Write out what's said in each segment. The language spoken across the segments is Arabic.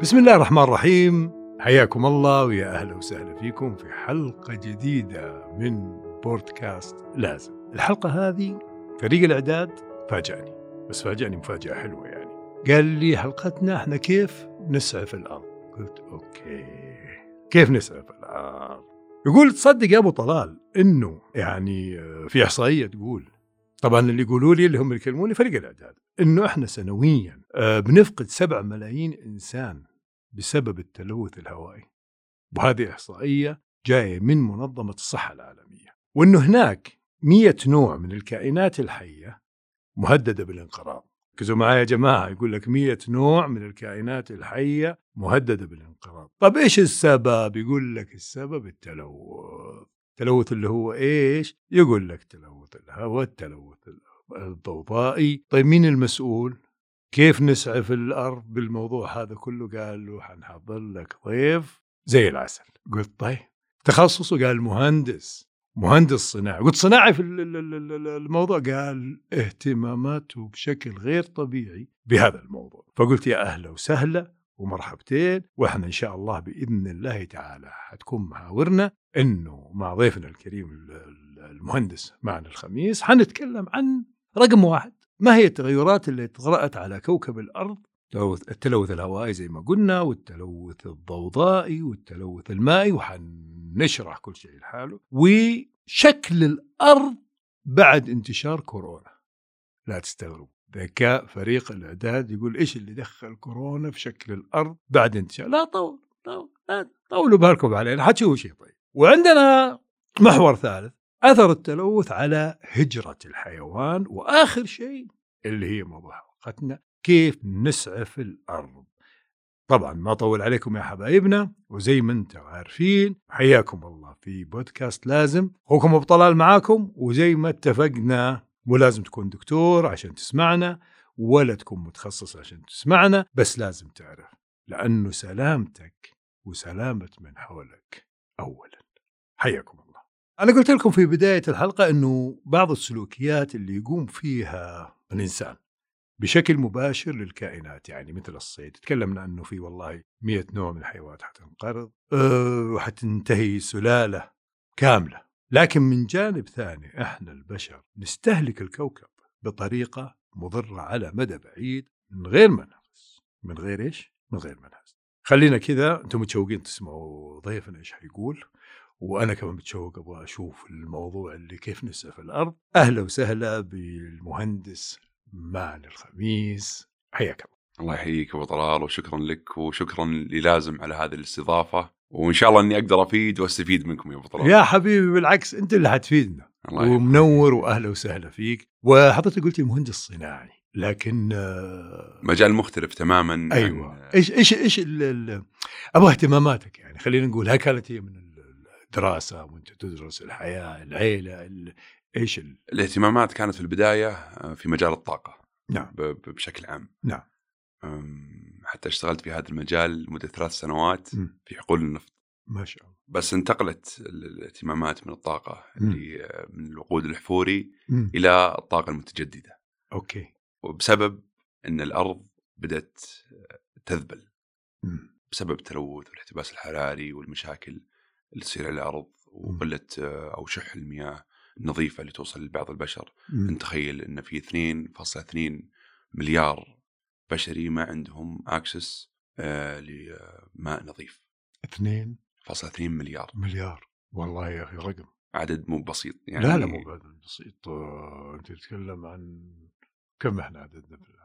بسم الله الرحمن الرحيم حياكم الله ويا أهلا وسهلا فيكم في حلقة جديدة من بودكاست لازم. الحلقة هذه فريق الإعداد فاجأني بس فاجأني مفاجأة حلوة يعني. قال لي حلقتنا إحنا كيف نسعف الأرض. قلت أوكي كيف نسعف الأرض؟ يقول تصدق يا أبو طلال إنه يعني في إحصائية تقول طبعا اللي يقولوا لي اللي هم يكلموني فريق الإعداد إنه إحنا سنويا آه، بنفقد 7 ملايين إنسان بسبب التلوث الهوائي. وهذه إحصائية جاية من منظمة الصحة العالمية. وإنه هناك 100 نوع من الكائنات الحية مهددة بالانقراض. ركزوا معايا يا جماعة يقول لك 100 نوع من الكائنات الحية مهددة بالانقراض. طب إيش السبب؟ يقول لك السبب التلوث. التلوث اللي هو إيش؟ يقول لك تلوث الهواء التلوث الضوضائي. طيب مين المسؤول؟ كيف نسعف الأرض بالموضوع هذا كله؟ قال له حنحضر لك ضيف زي العسل. قلت طيب. تخصصه؟ قال مهندس. مهندس صناعي. قلت صناعي في ال- ال- ال- ال- الموضوع. قال اهتماماته بشكل غير طبيعي بهذا الموضوع. فقلت يا أهلا وسهلا ومرحبتين وإحنا إن شاء الله بإذن الله تعالى حتكون محاورنا إنه مع ضيفنا الكريم ال- ال- المهندس معنا الخميس حنتكلم عن رقم واحد. ما هي التغيرات اللي طرأت على كوكب الأرض؟ التلوث- الهوائي زي ما قلنا والتلوث الضوضائي والتلوث المائي وحنشرح كل شيء لحاله وشكل الأرض بعد انتشار كورونا. لا تستغرب. ذكاء فريق الأعداد يقول إيش اللي دخل كورونا في شكل الأرض بعد انتشار؟ لا طول طول لا طولوا بالكم علينا حتشوفوا شيء طيب. وعندنا محور ثالث. أثر التلوث على هجرة الحيوان وآخر شيء اللي هي موضوع حلقتنا كيف نسعف الأرض. طبعا ما اطول عليكم يا حبايبنا وزي ما أنتم عارفين حياكم الله في بودكاست لازم. أخوكم أبو طلال معاكم وزي ما اتفقنا مو لازم تكون دكتور عشان تسمعنا ولا تكون متخصص عشان تسمعنا بس لازم تعرف لأنه سلامتك وسلامة من حولك اولا. حياكم الله. أنا قلت لكم في بداية الحلقة إنه بعض السلوكيات اللي يقوم فيها الإنسان بشكل مباشر للكائنات يعني مثل الصيد. تكلمنا إنه في والله مئة نوع من الحيوانات حتنقرض أه وحتنتهي سلالة كاملة. لكن من جانب ثاني إحنا البشر نستهلك الكوكب بطريقة مضرة على مدى بعيد من غير ما نحس من غير إيش؟ من غير نحس خلينا كذا أنتم متشوقين تسمعوا ضيفنا إيش حيقول؟ وأنا كمان متشوق أبغى أشوف الموضوع اللي كيف نسعف الأرض. أهلا وسهلا بالمهندس معنا الخميس. حياك الله. الله يحييك أبو طلال وشكرا لك وشكرا للازم على هذه الاستضافة. وإن شاء الله إني أقدر أفيد وأستفيد منكم يا أبو طلال. يا حبيبي بالعكس أنت اللي حتفيدنا. الله. ومنور واهلا وسهلا فيك. وحضرتك قلت لي مهندس صناعي لكن آه، مجال مختلف تماما أيوه. عن- إيش إيش إيش أبغى اهتماماتك يعني. خلينا نقول هل كانت هي من الدراسة وأنت تدرس الحياة العيلة ال- إيش ال... الاهتمامات كانت في البداية آه، في مجال الطاقة نعم بشكل عام نعم. حتى اشتغلت في هذا المجال لمدة ثلاث سنوات مم. في حقول النفط ما شاء الله بس انتقلت ال- الاهتمامات من الطاقة. اللي من الوقود الحفوري مم. إلى الطاقة المتجددة Okay وبسبب إن الأرض بدأت آه، تذبل مم. بسبب التلوث والاحتباس الحراري والمشاكل اللي تصير على الأرض وقلة آه، أو شح المياه النظيفة اللي توصل لبعض البشر،. أنت تخيل إن في 2.2 مليار بشري ما عندهم access لماء نظيف، 2 1.2 مليار. مليار. والله يا أخي رقم. عدد مو بسيط. يعني لا لا مو بعد بسيط. آه، أنت تتكلم عن كم إحنا عددنا في العالم؟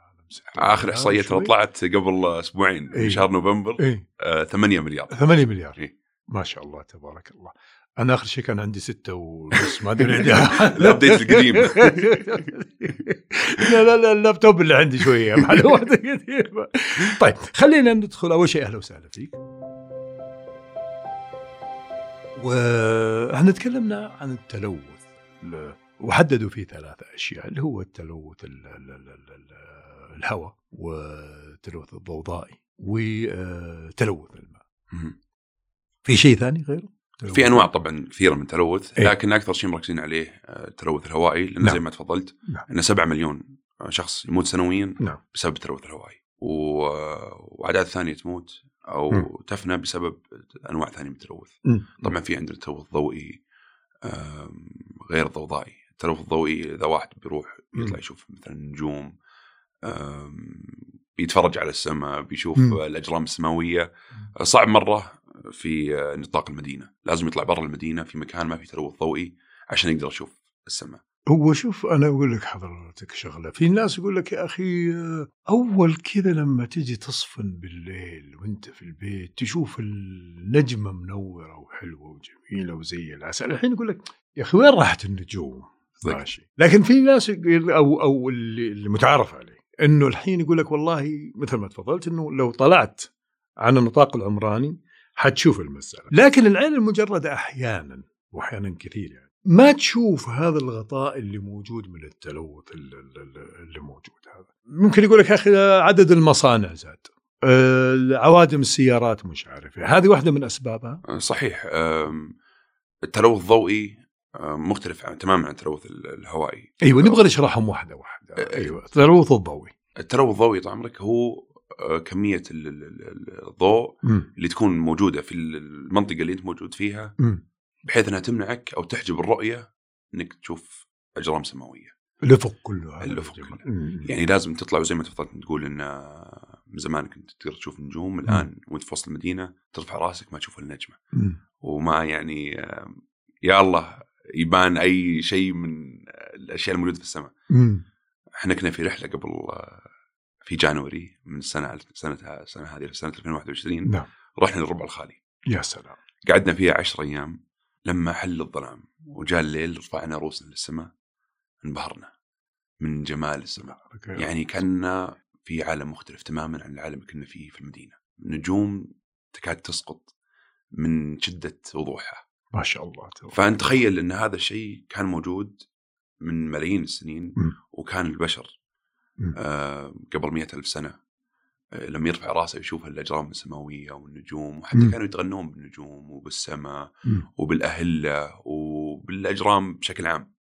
آخر إحصائية؟ طلعت قبل أسبوعين إيه. في شهر نوفمبر إيه. آه 8 مليار. 8 مليار. إيه. ما شاء الله تبارك الله. أنا آخر شيء كان عندي ستة ونص ما أدري الابديت القديم. لا لا لا اللابتوب اللي عندي شوية معلومات طيب خلينا ندخل أول شيء أهلا وسهلا فيك. وإحنا تكلمنا عن التلوث وحددوا فيه ثلاثة أشياء اللي هو التلوث ال- ال- ال- ال- ال- الهواء والتلوث الضوضائي وتلوث الماء. في شيء ثاني غيره؟ في أنواع طبعا كثيرة من التلوث إيه. لكن أكثر شيء مركزين عليه آه، التلوث الهوائي لأن نعم. زي ما تفضلت نعم. ان 7 مليون شخص يموت سنويا نعم بسبب التلوث الهوائي و- وأعداد ثانية تموت أو مم. تفنى بسبب أنواع ثانية من التلوث مم. طبعا في عندنا تلوث ضوئي آم، غير ضوضائي التلوث الضوئي إذا واحد بيروح يطلع. يشوف مثلا نجوم بيتفرج على السماء بيشوف مم. الأجرام السماوية صعب مرة في نطاق المدينة. لازم يطلع برا المدينة في مكان ما في تلوث ضوئي عشان يقدر يشوف السماء. هو شوف أنا أقول لك حضرتك شغلة. في ناس يقول لك يا أخي آه، أول كذا لما تجي تصفن بالليل وأنت في البيت تشوف النجمة منورة وحلوة وجميلة وزي العسل. الحين يقول لك يا أخي وين راحت النجوم. ماشي. لكن في ناس أو أو اللي متعارف عليه إنه الحين يقول لك والله مثل ما تفضلت إنه لو طلعت عن النطاق العمراني حتشوف المسألة. لكن العين المجردة أحيانا واحيانا كثير يعني. ما تشوف هذا الغطاء اللي موجود من التلوث اللي, موجود هذا. ممكن يقول لك يا أخي عدد المصانع زاد. آه، عوادم السيارات مش عارف إيه. هذه واحدة من أسبابها؟ صحيح. آم، التلوث الضوئي مختلف عن تماما عن التلوث ال- الهوائي. أيوه نبغى نشرحهم واحدة واحدة. إيه. أيوه التلوث الضوئي. التلوث الضوئي طال عمرك هو آه، كمية ال- ال- الضوء. اللي تكون موجودة في المنطقة اللي انت موجود فيها. بحيث انها تمنعك أو تحجب الرؤية إنك تشوف أجرام سماوية الأفق كله جماعة. كله. يعني لازم تطلع وزي ما تفضلت تقول إن آه، من زمان كنت تقدر تشوف نجوم الآن وأنت في وسط المدينة ترفع رأسك ما تشوف النجمة. وما يعني آه، يا الله يبان أي شيء من آه، الأشياء الموجودة في السماء. إحنا كنا في رحلة قبل آه، في جانوري من السنة سنة السنة هذه سنة 2021 نعم. رحنا للربع الخالي. يا سلام. قعدنا فيها عشر أيام لما حل الظلام وجاء الليل رفعنا رؤوسنا للسماء انبهرنا من جمال السماء. يعني كنا في عالم مختلف تماما عن العالم اللي كنا فيه في المدينة. نجوم تكاد تسقط من شدة وضوحها. ما شاء الله تبارك فأنت تخيل إن هذا الشيء كان موجود من ملايين السنين مم. وكان البشر قبل مئة ألف سنة آه لما يرفع راسه يشوف الأجرام السماوية والنجوم وحتى مم. كانوا يتغنون بالنجوم وبالسماء مم. وبالأهلة وبالأجرام بشكل عام.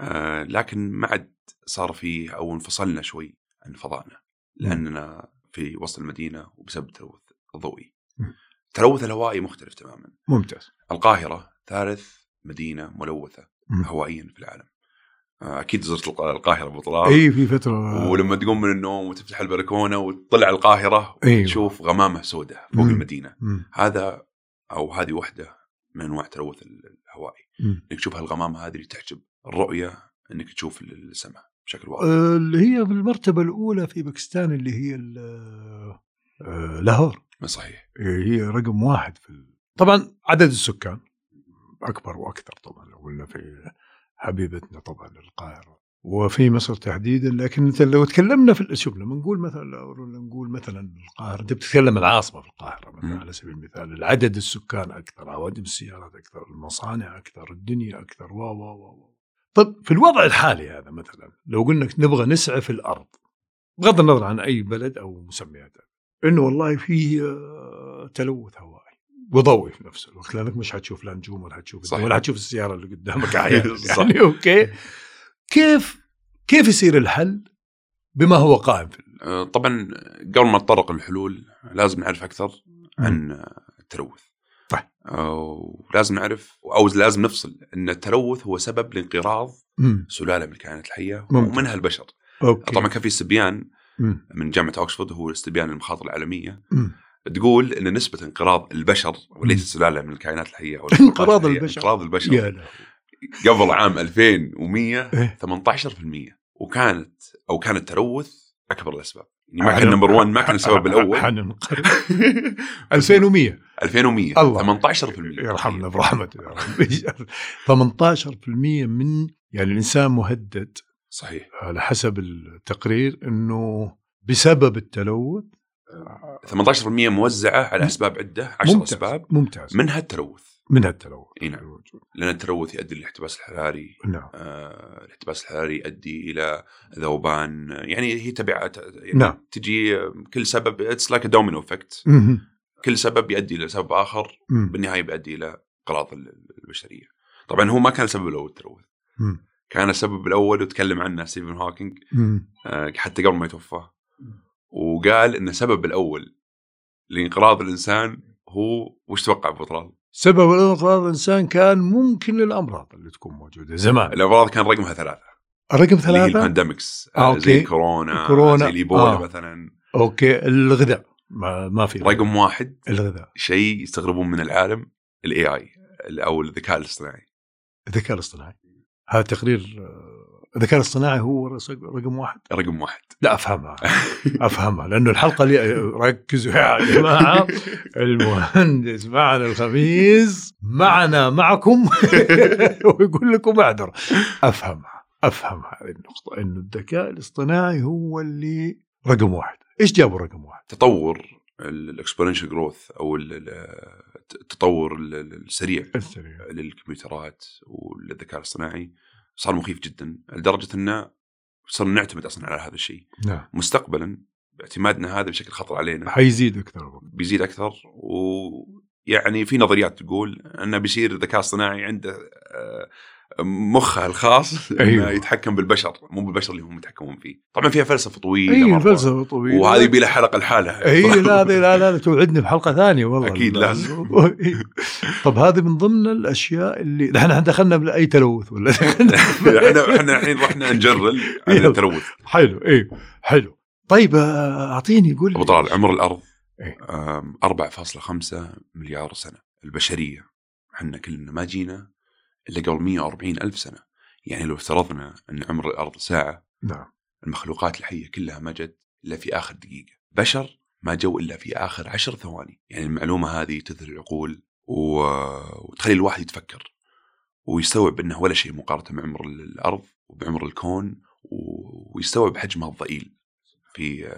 آه لكن ما عاد صار فيه أو انفصلنا شوي عن فضائنا لأننا في وسط المدينة وبسبب التلوث الضوئي. التلوث الهوائي مختلف تماما ممتاز القاهرة ثالث مدينة ملوثة مم. هوائيا في العالم أكيد زرت الق- القاهرة أبو طلال اي في فترة ولما تقوم من النوم وتفتح البلكونة وتطلع القاهرة أيوة. تشوف غمامة سوداء فوق مم. المدينة مم. هذا أو هذه واحدة من أنواع التلوث ال- الهوائي مم. إنك تشوف هالغمامة هذه اللي تحجب الرؤية إنك تشوف ال- السماء بشكل واضح اللي هي في المرتبة الأولى في باكستان اللي هي آه، لاهور صحيح هي رقم واحد في ال... طبعا عدد السكان أكبر وأكثر طبعا لو قلنا في حبيبتنا طبعا القاهره وفي مصر تحديدا لكن انت لو تكلمنا في شوف لما نقول مثلا نقول مثلا القاهره أنت بتتكلم العاصمه في القاهرة مثلا. على سبيل المثال العدد السكان أكثر عوادم السيارات أكثر المصانع أكثر الدنيا أكثر و و و طب في الوضع الحالي هذا مثلا لو قلنا نبغى نسعف الأرض بغض النظر عن أي بلد أو مسمياتها إنه والله في آه، تلوث هوائي وضوئي في نفس الوقت لانك مش حتشوف لا نجوم ولا حتشوف صح. ولا حتشوف السيارة اللي قدامك أحيانا صح. يعني أوكي كيف كيف يصير الحل بما هو قائم في آه، طبعا قبل ما نتطرق للحلول لازم نعرف أكثر عن التلوث طيب. آه، ولازم نعرف أو لازم نفصل إن التلوث هو سبب لانقراض. سلالة من الكائنات الحية ممتاز. ومنها البشر okay طبعا كان في استبيان. من جامعة اوكسفورد هو استبيان المخاطر العالمية مم. تقول إن نسبة انقراض البشر وليس سلالة من الكائنات الحية أو انقراض البشر. انقراض البشر. قبل عام 2100 إيه. 18% وكانت أو كان التلوث أكبر الأسباب. يعني ما كان number 1 ما كان السبب الأول. حننقرض 2100 2100 الله. 18% يرحمنا برحمته يا رب. 18% من يعني الإنسان مهدد. صحيح. على حسب التقرير إنه بسبب التلوث 18% موزعة على أسباب عدة 10 ممتاز أسباب ممتاز منها التلوث منها التلوث إي نعم لأن التلوث يؤدي للاحتباس الحراري نعم آه، الاحتباس الحراري يؤدي إلى ذوبان يعني هي تبعات يعني نعم. تجي كل سبب it's like domino effect. كل سبب يؤدي إلى سبب آخر مم. بالنهاية بيؤدي إلى انقراض ال- البشرية. طبعا هو ما كان السبب الأول التلوث، مم. كان السبب الأول وتكلم عنه ستيفن هوكينج. آه، حتى قبل ما يتوفى وقال إن السبب الأول لانقراض الإنسان هو وش توقع أبو طلال؟ سبب انقراض الإنسان كان ممكن الأمراض اللي تكون موجودة زمان. الأمراض كان رقمها ثلاثة. الرقم ثلاثة؟ اللي هي ال pandemics آه زي كورونا, كورونا زي ال Ebola آه. مثلا. Okay. الغذاء ما, ما في رقم واحد الغذاء. شيء يستغربون من العالم ال AI أو الذكاء الاصطناعي. الذكاء الاصطناعي. هذا تقرير آه، الذكاء الاصطناعي هو رقم واحد؟ رقم واحد. لا. أفهمها. أفهمها لأنه الحلقة اللي ركزوا يا جماعة. المهندس معنا الخميس معنا معكم. ويقول لكم أعذر. أفهمها افهم هذه النقطة انه الذكاء الاصطناعي هو اللي رقم واحد. إيش جابوا رقم واحد؟ تطور الاكسبوننشال جروث أو التطور السريع السريع. للكمبيوترات والذكاء الاصطناعي. صار مخيف جدا لدرجة إنه صرنا نعتمد أصلا على هذا الشيء. نعم. مستقبلا باعتمادنا هذا بشكل خطر علينا. حيزيد أكثر بيزيد أكثر ويعني في نظريات تقول إنه بيصير الذكاء الصناعي عنده آه، مخها الخاص أيوه. يتحكم بالبشر مو بالبشر اللي هم يتحكمون فيه. طبعا فيها فلسفة طويلة اي فلسفة طويلة. وهذه يبي لها حلقة لحالها. إي لا لا لا, لا توعدني بحلقة ثانية والله. أكيد لازم. طب هذه من ضمن الأشياء اللي إحنا دخلنا بأي تلوث ولا إحنا إحنا الحين رحنا نجرل عن التلوث. حلو إي حلو. طيب آه، أعطيني قول أبو طلال عمر الأرض 4.5 مليار سنة. البشرية إحنا كلنا ما جينا الا قبل 140 ألف سنة. يعني لو افترضنا أن عمر الأرض ساعة نعم. المخلوقات الحية كلها ما جت إلا في آخر دقيقة. بشر ما جو إلا في آخر عشر ثواني. يعني المعلومة هذه تثري العقول و... وتخلي الواحد يتفكر ويستوعب أنه ولا شيء مقارنة بعمر الأرض وبعمر الكون ويستوعب حجمها الضئيل في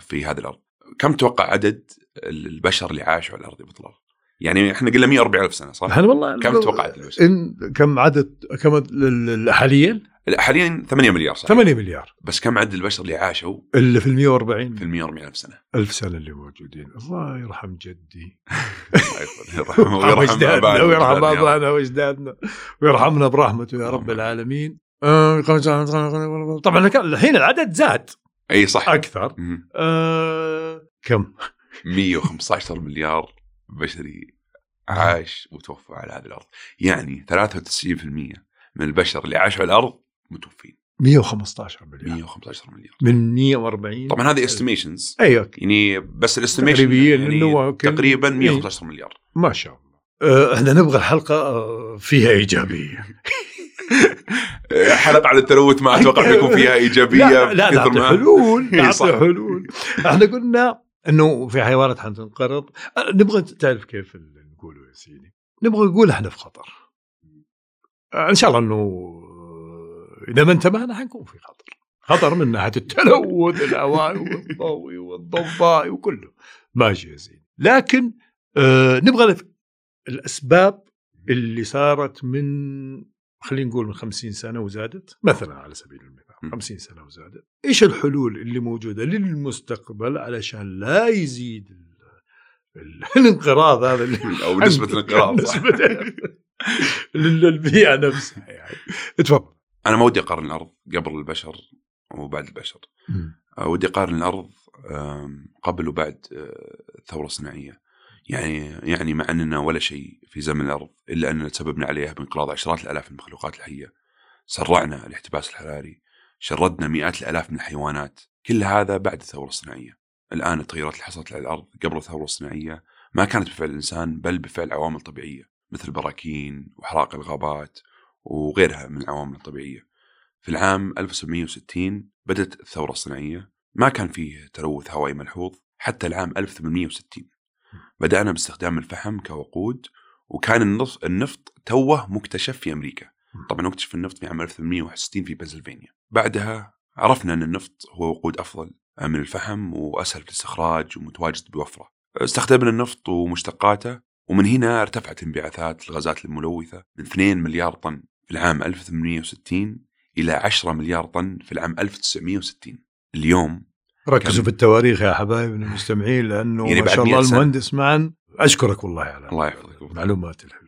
في هذه الأرض. كم تتوقع عدد البشر اللي عاشوا على الأرض يا بطلال يعني إحنا قلنا 140 ألف سنة صح؟ إحنا والله كم توقعت إن كم عدد كم حاليا؟ حاليا 8 مليار صح؟ 8 مليار. بس كم عدد البشر اللي عاشوا؟ اللي في ال 140 في ال 140 ألف سنة. ألف سنة اللي موجودين. الله يرحم جدي. ويرحم ابائنا ويرحم ابائنا واجدادنا ويرحمنا برحمته يا رب العالمين. آه، طبعا الحين العدد زاد. إي صح. أكثر. آه كم؟ 115 مليار. بشري عاش وتوفى على هذه الأرض. يعني 93% من البشر اللي عاشوا على الأرض متوفين. 115 مليار. 115 مليار. من 140 طبعا هذه estimations أيوه يعني بس ال estimation يعني تقريبا 115 إيه. مليار. ما شاء الله. أه، إحنا نبغى الحلقة أه، فيها إيجابية. حلقة على التلوث ما أتوقع بيكون فيها إيجابية لا لا نعطي حلول نعطي حلول. إحنا قلنا إنه في حيوانات حتنقرض. نبغى تعرف كيف نقوله يا سيدي؟ نبغى نقول إحنا في خطر. إن شاء الله إنه إذا ما انتبهنا حنكون في خطر. خطر من ناحية التلوث الهوائي والضوئي والضوضائي وكله. ماشي يا سيدي. لكن آه نبغى الأسباب اللي صارت من خلينا نقول من خمسين سنة وزادت مثلا على سبيل المثال. 50 سنة وزادت إيش الحلول اللي موجودة للمستقبل علشان لا يزيد الانقراض هذا اللي أو نسبة الانقراض. للبيئة نفسها يعني. تفضل أنا ما ودي أقارن الأرض قبل البشر وبعد البشر. آه، ودي أقارن الأرض قبل وبعد آه، الثورة الصناعية. يعني يعني مع أننا ولا شيء في زمن الأرض إلا أننا تسببنا عليها بانقراض عشرات الآلاف من المخلوقات الحية. سرعنا الاحتباس الحراري. شردنا مئات الآلاف من الحيوانات. كل هذا بعد الثورة الصناعية. الآن التغيرات اللي حصلت على الأرض قبل الثورة الصناعية ما كانت بفعل الإنسان بل بفعل عوامل طبيعية مثل البراكين واحراق الغابات وغيرها من العوامل الطبيعية. في العام 1760 بدأت الثورة الصناعية. ما كان فيه تلوث هوائي ملحوظ حتى العام 1860 بدأنا باستخدام الفحم كوقود وكان النفط توه مكتشف في أمريكا. طبعا اكتشف النفط في عام 1861 في بنسلفانيا. بعدها عرفنا أن النفط هو وقود أفضل من الفحم وأسهل في الاستخراج ومتواجد بوفرة. استخدمنا النفط ومشتقاته ومن هنا ارتفعت انبعاثات الغازات الملوثة من 2 مليار طن في العام 1860 إلى 10 مليار طن في العام 1960 اليوم ركزوا في التواريخ يا حبايبنا المستمعين لأنه يعني ما شاء الله المهندس معا. أشكرك والله على الله يحفظك. المعلومات الحلوة.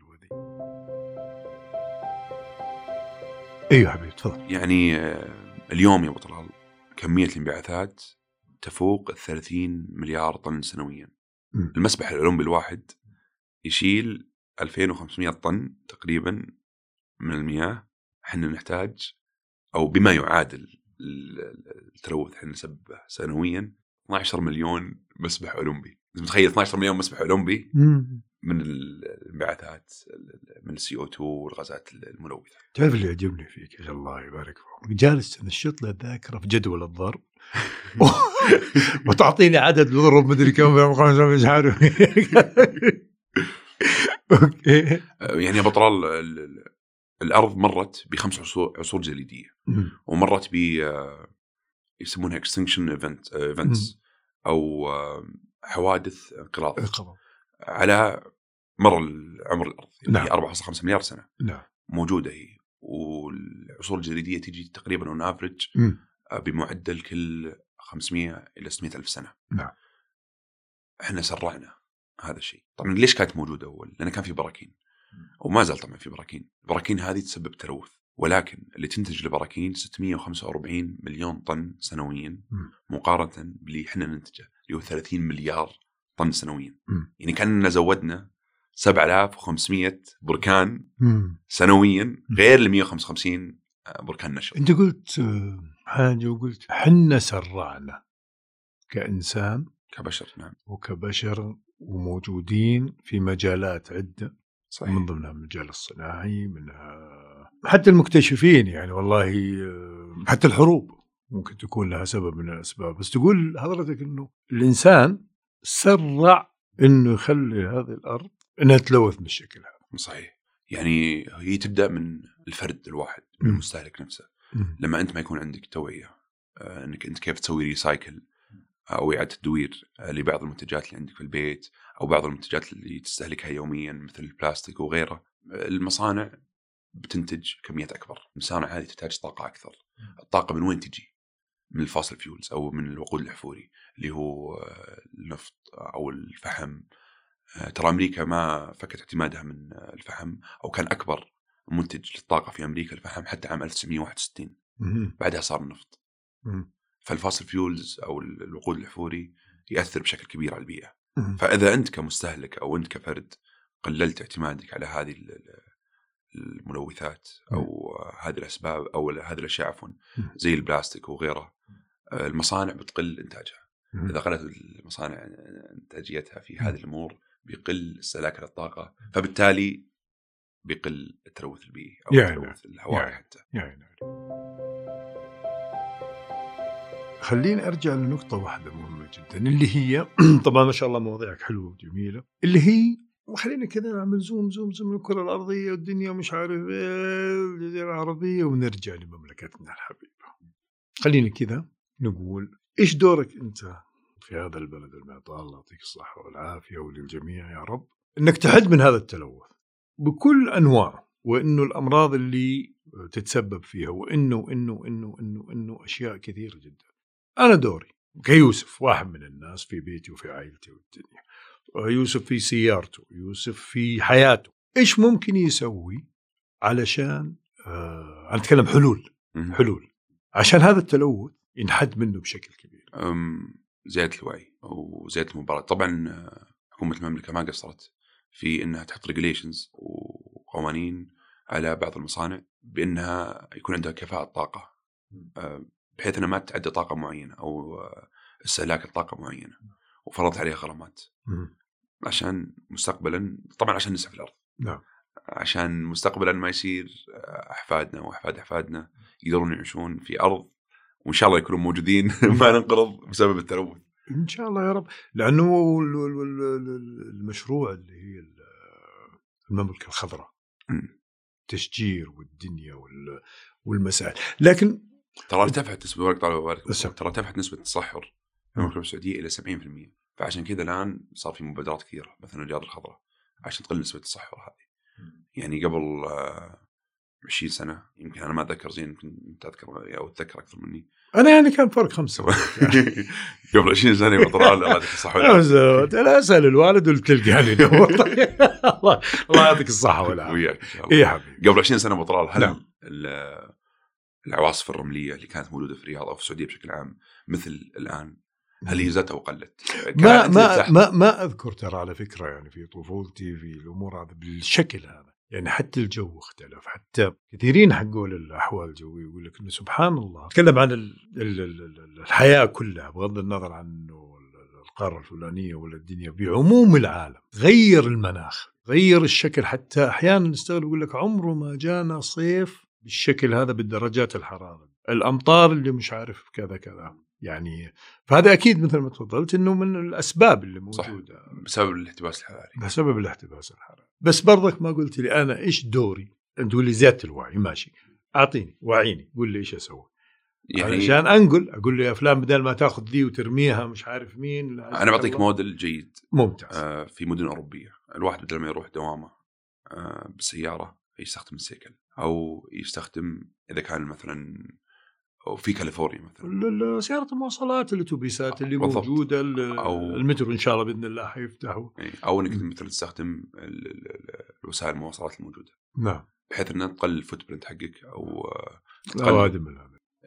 أيوه حبيبي تفضل. يعني آه، اليوم يا أبو طلال كمية الانبعاثات تفوق ال 30 مليار طن سنويا. المسبح الأولمبي الواحد يشيل 2500 طن تقريبا من المياه. إحنا نحتاج أو بما يعادل ال- ال- التلوث إحنا نسبه سنويا 12 مليون مسبح أولمبي. متخيل 12 مليون مسبح أولمبي؟ مم. من الانبعاثات ال- من السي أو 2 والغازات الملوثة. تعرف اللي يعجبني فيك؟ يا الله يبارك فيك. جالس تنشط لي الذاكرة في جدول الضرب. وتعطيني عدد نضرب مدري كم مش عارف. okay. آه، يعني يا بطرال ال- ال- الأرض مرت بخمس عصور, عصور جليدية. ومرت ب آه، يسمونها extinction event events أو آه، حوادث انقراض. على مر عمر الأرض اللي نعم. هي 4.5 مليار سنة. نعم. موجودة هي. والعصور الجليديه تجي تقريبا on average مم. بمعدل كل 500 إلى 600 ألف سنة. نعم. إحنا سرعنا هذا الشيء. طبعا ليش كانت موجودة أول؟ لأن كان في براكين. وما زال طبعا في براكين. البراكين هذه تسبب تلوث ولكن اللي تنتج البراكين 645 مليون طن سنويا. مقارنة باللي إحنا ننتجه اللي هو 30 مليار طن سنويا. مم. يعني كاننا زودنا 7500 بركان مم. سنويا غير ال 155 بركان نشر. أنت قلت آه، حاجة وقلت حنا سرعنا كإنسان كبشر نعم. وكبشر وموجودين في مجالات عدة صحيح. من ضمنها المجال الصناعي منها حتى المكتشفين يعني والله آه، حتى الحروب ممكن تكون لها سبب من الأسباب. بس تقول حضرتك إنه الإنسان سرع إنه يخلي هذه الأرض إنها تلوث بالشكل هذا صحيح. يعني هي تبدأ من الفرد الواحد من. المستهلك نفسه. لما أنت ما يكون عندك توعية آه، إنك أنت كيف تسوي recycle أو إعادة تدوير آه، لبعض المنتجات اللي عندك في البيت أو بعض المنتجات اللي تستهلكها يوميا مثل البلاستيك وغيره. آه، المصانع بتنتج كميات أكبر. المصانع هذه تحتاج طاقة أكثر. الطاقة من وين تجي؟ من ال fossil fuels أو من الوقود الأحفوري اللي هو آه، النفط أو الفحم آه، ترى أمريكا ما فكت اعتمادها من آه، الفحم أو كان أكبر منتج للطاقة في أمريكا الفحم حتى عام 1961 مهم. بعدها صار النفط. فال fossil fuels أو الوقود الأحفوري يأثر بشكل كبير على البيئة. فإذا أنت كمستهلك أو أنت كفرد قللت اعتمادك على هذه ال- ال- الملوثات أو هذه الأسباب أو هذه الأشياء عفوا. زي البلاستيك وغيرها آه، المصانع بتقل إنتاجها. إذا قلت المصانع إنتاجيتها في هذه الأمور بيقل استهلاك للطاقة فبالتالي بيقل التلوث البيئي أو يعني. التلوث الهوائي يعني. حتى يعني خليني أرجع لنقطة واحدة مهمة جدا اللي هي طبعا ما شاء الله مواضيعك حلوة وجميلة اللي هي خلينا كذا نعمل زوم زوم زوم الكرة الأرضية والدنيا مش عارف إيه الجزيرة العربية ونرجع لمملكتنا الحبيبة خلينا كذا نقول إيش دورك أنت في هذا البلد المعطاء الله يعطيك الصحة والعافية وللجميع يا رب إنك تحد من هذا التلوث بكل انواعه وإنه الأمراض اللي تتسبب فيها وإنه وإنه وإنه وإنه وإنه أشياء كثيرة جدا. أنا دوري كيوسف واحد من الناس في بيتي وفي عائلتي والدنيا. يوسف في سيارته، يوسف في حياته، إيش ممكن يسوي علشان آه أنا أتكلم حلول. حلول عشان هذا التلوث ينحد منه بشكل كبير. أم، زيادة الوعي أو زيادة المبالغه طبعا حكومة المملكة ما قصرت في إنها تحط ريجليشنز وقوانين على بعض المصانع بإنها يكون عندها كفاءة طاقة. آه، بحيث إنها ما تعدى طاقة معينة أو استهلاك الطاقه معينة وفرضت عليها غرامات. عشان مستقبلا طبعا عشان نسعى في الأرض. نعم. عشان مستقبلا ما يصير أحفادنا وأحفاد أحفادنا يقدرون يعيشون في أرض وإن شاء الله يكونوا موجودين ما ننقرض بسبب التلوث. إن شاء الله يا رب. لأنه ال- ال- ال- ال- المشروع اللي هي ال- المملكة الخضراء. تشجير والدنيا وال- والمسائل. لكن ترى ارتفعت نسبة بارك الله وبارك ترى ارتفعت نسبة التصحر في المملكة السعودية إلى 70% فعشان كذا الآن صار في مبادرات كثيرة مثلا الرياض الخضراء عشان تقلل نسبة التصحر هذه. يعني قبل آه، 20 سنة يمكن أنا ما أتذكر زين يمكن أنت تذكر أو تذكر أكثر مني. أنا يعني كان فرق خمسة. قبل 20 سنة يا طلال الله يعطيك الصحة. زود. أنا أسأل الوالد وتلقاني الله الله يعطيك الصحة والعافية. وياك إن شاء الله. اي حبيبي قبل 20 سنة ابو طلال هل نعم. ال- العواصف الرملية اللي كانت موجودة في الرياض أو في السعودية بشكل عام مثل الآن هل هي زادت أو قلت؟ ما ما ما ما أذكر ترى على فكرة يعني في طفولتي في الأمور هذا بالشكل هذا. يعني حتى الجو اختلف حتى كثيرين حقوا الاحوال الجويه يقول لك إنه سبحان الله. تكلم عن الحياة كلها بغض النظر عن انه القارة الفلانية ولا الدنيا بعموم العالم غير المناخ غير الشكل حتى أحيانا نستغرب يقول لك عمره ما جانا صيف بالشكل هذا بالدرجات الحرارة الأمطار اللي مش عارف كذا كذا. يعني فهذا أكيد مثل ما تفضلت إنه من الأسباب اللي موجودة. صح. بسبب الاحتباس الحراري. بسبب الاحتباس الحراري. بس برضك ما قلت لي أنا إيش دوري؟ تقول لي زيادة الوعي ماشي. أعطيني وعيني قول لي إيش أسوي. يعني عشان أنقل أقول له يا فلان بدل ما تأخذ ذي وترميها مش عارف مين أنا بعطيك موديل جيد ممتاز. آه في مدن أوروبية. الواحد بدل ما يروح دوامة آه بالسيارة يستخدم السيكل أو يستخدم إذا كان مثلا في كاليفورنيا مثلا. سيارة المواصلات الاتوبيسات اللي بالضبط. موجودة أو المترو إن شاء الله بإذن الله حيفتحوا أو إنك مثلا تستخدم وسائل المواصلات الموجودة. نعم. بحيث إنها تقلل ال footprint حقك أو العوادم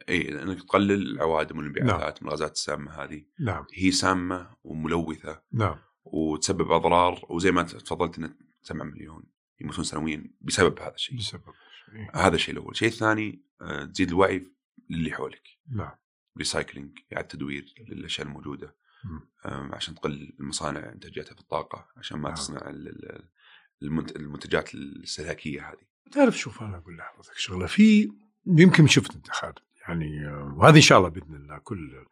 اي إنك تقلل العوادم والانبعاثات نعم. الغازات السامة هذه. نعم. هي سامة وملوثة نعم. وتسبب أضرار وزي ما تفضلت إنه 7 مليون يموتون سنويا بسبب هذا الشيء. بسبب إيه. هذا الشيء الأول، الشيء الثاني آه، تزيد الوعي للي حولك. نعم. ريسايكلينج إعادة تدوير للأشياء الموجودة. عشان تقلل المصانع انتاجاتها في الطاقة عشان ما نعم. تصنع المنتجات الاستهلاكيه هذه. تعرف شوف أنا أقول لحضرتك شغلة في يمكن شفت انت خالد يعني وهذه إن شاء الله بإذن الله كل